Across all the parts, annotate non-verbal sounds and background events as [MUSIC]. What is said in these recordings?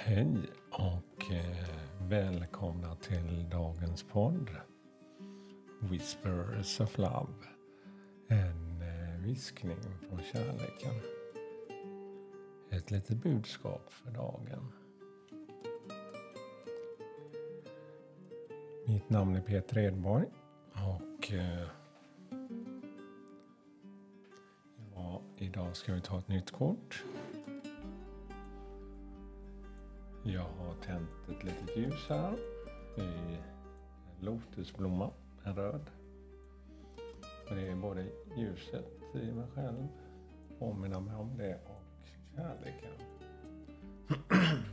Hej och eh, välkomna till dagens podd Whispers of Love. En eh, viskning från kärleken. Ett litet budskap för dagen. Mitt namn är Peter Edborg och eh, ja, idag ska vi ta ett nytt kort. Jag har tänt ett litet ljus här i en lotusblomma, en röd. Det är både ljuset i mig själv, påminna mig om det och kärleken. [CLEARS THROAT]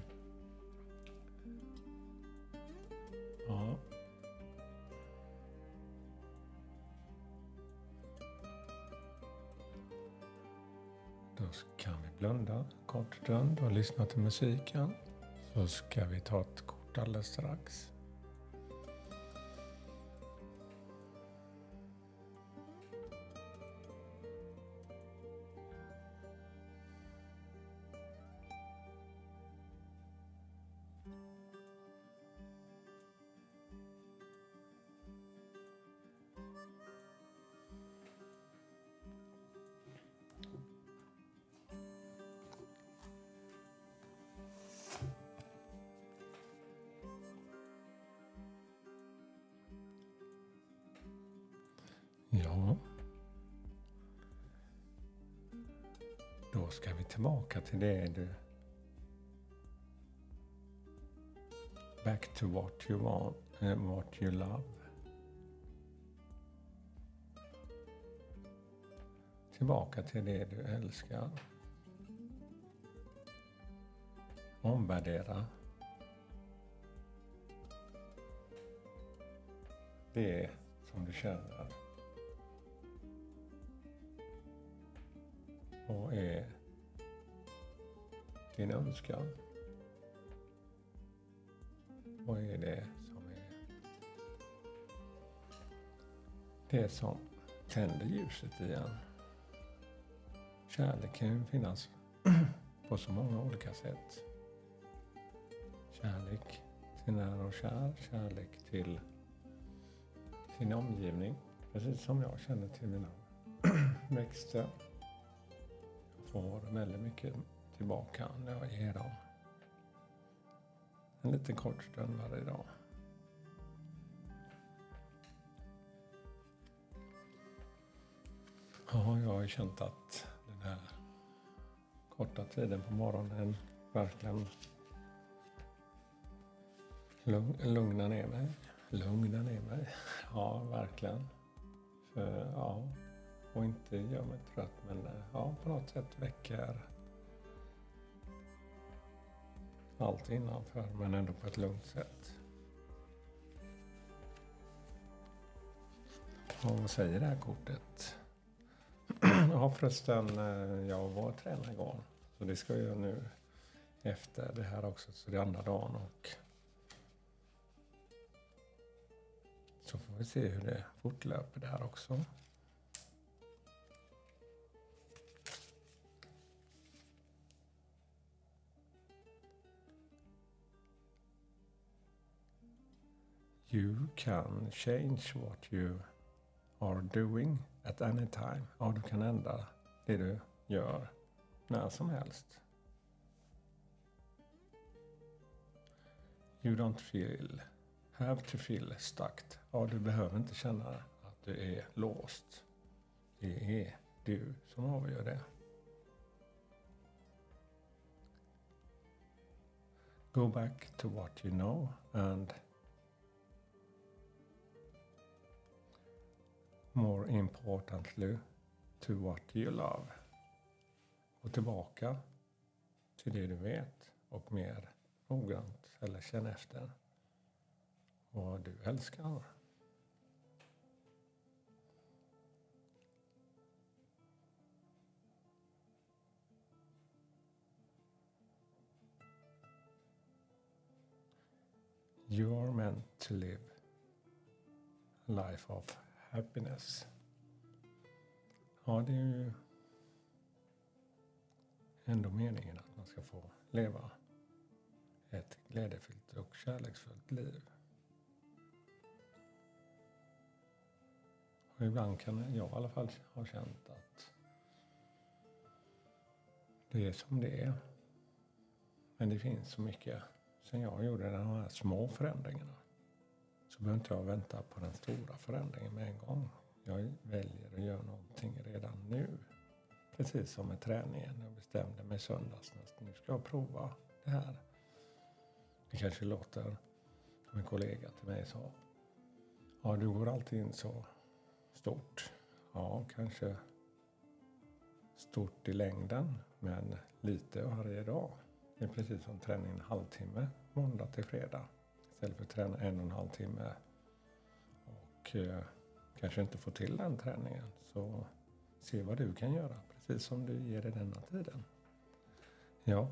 ja. Då kan vi blunda kort stund och lyssna till musiken. Så ska vi ta ett kort alldeles strax. Ska vi tillbaka till det du... Back to what you want, eh, what you love. Tillbaka till det du älskar. Omvärdera. Det som du känner. och är din önskan? Vad är det som är det som tänder ljuset igen? Kärlek kan ju finnas på så många olika sätt. Kärlek till nära och kär, kärlek till sin omgivning. Precis som jag känner till mina [CLEARS THROAT] växter Jag får väldigt mycket tillbaka när jag ger dem. En liten kort stund varje dag. Ja, jag har känt att den här korta tiden på morgonen verkligen lugnar ner mig. Lugnar ner mig. [LAUGHS] Ja, verkligen. För, ja, och inte gör mig trött men ja, på något sätt väcker allt innanför men ändå på ett lugnt sätt. Och vad säger det här kortet? [CLEARS THROAT] ja förresten, eh, jag var tränare igår. Så det ska jag nu efter det här också, så det är andra dagen och så får vi se hur det fortlöper där också. You can change what you are doing at any time. Ja, du kan ändra det du gör när som helst. You don't feel, have to feel stuck. Ja, du behöver inte känna att du är låst. Det är du som avgör det. Go back to what you know and more importantly to what you love. Och tillbaka till det du vet och mer noggrant eller känn efter vad du älskar. You are meant to live a life of happiness. Ja, det är ju ändå meningen att man ska få leva ett glädjefyllt och kärleksfullt liv. Och ibland kan jag i alla fall ha känt att det är som det är. Men det finns så mycket. Sen jag gjorde de här små förändringarna så behöver inte jag vänta på den stora förändringen med en gång. Jag väljer att göra någonting redan nu. Precis som med träningen. Jag bestämde mig söndags att nu ska jag prova det här. Det kanske låter som en kollega till mig sa. Ja, du går alltid in så stort. Ja, kanske stort i längden, men lite varje dag. Det är precis som träning en halvtimme måndag till fredag. Istället för att träna en och en halv timme och eh, kanske inte få till den träningen. Så se vad du kan göra, precis som du ger dig denna tiden. Ja.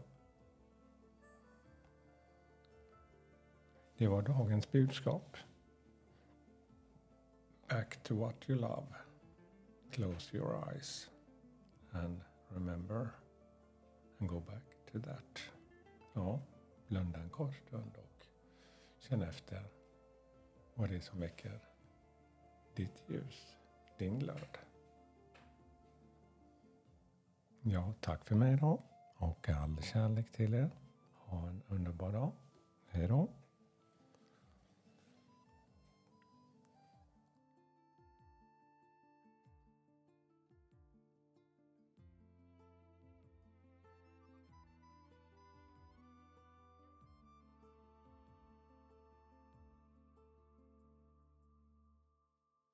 Det var dagens budskap. Back to what you love. Close your eyes and remember and go back to that. Ja, blunda en kort stund känn efter vad det är som väcker ditt ljus, din glöd. Ja, tack för mig då och all kärlek till er. Ha en underbar dag. Hej då.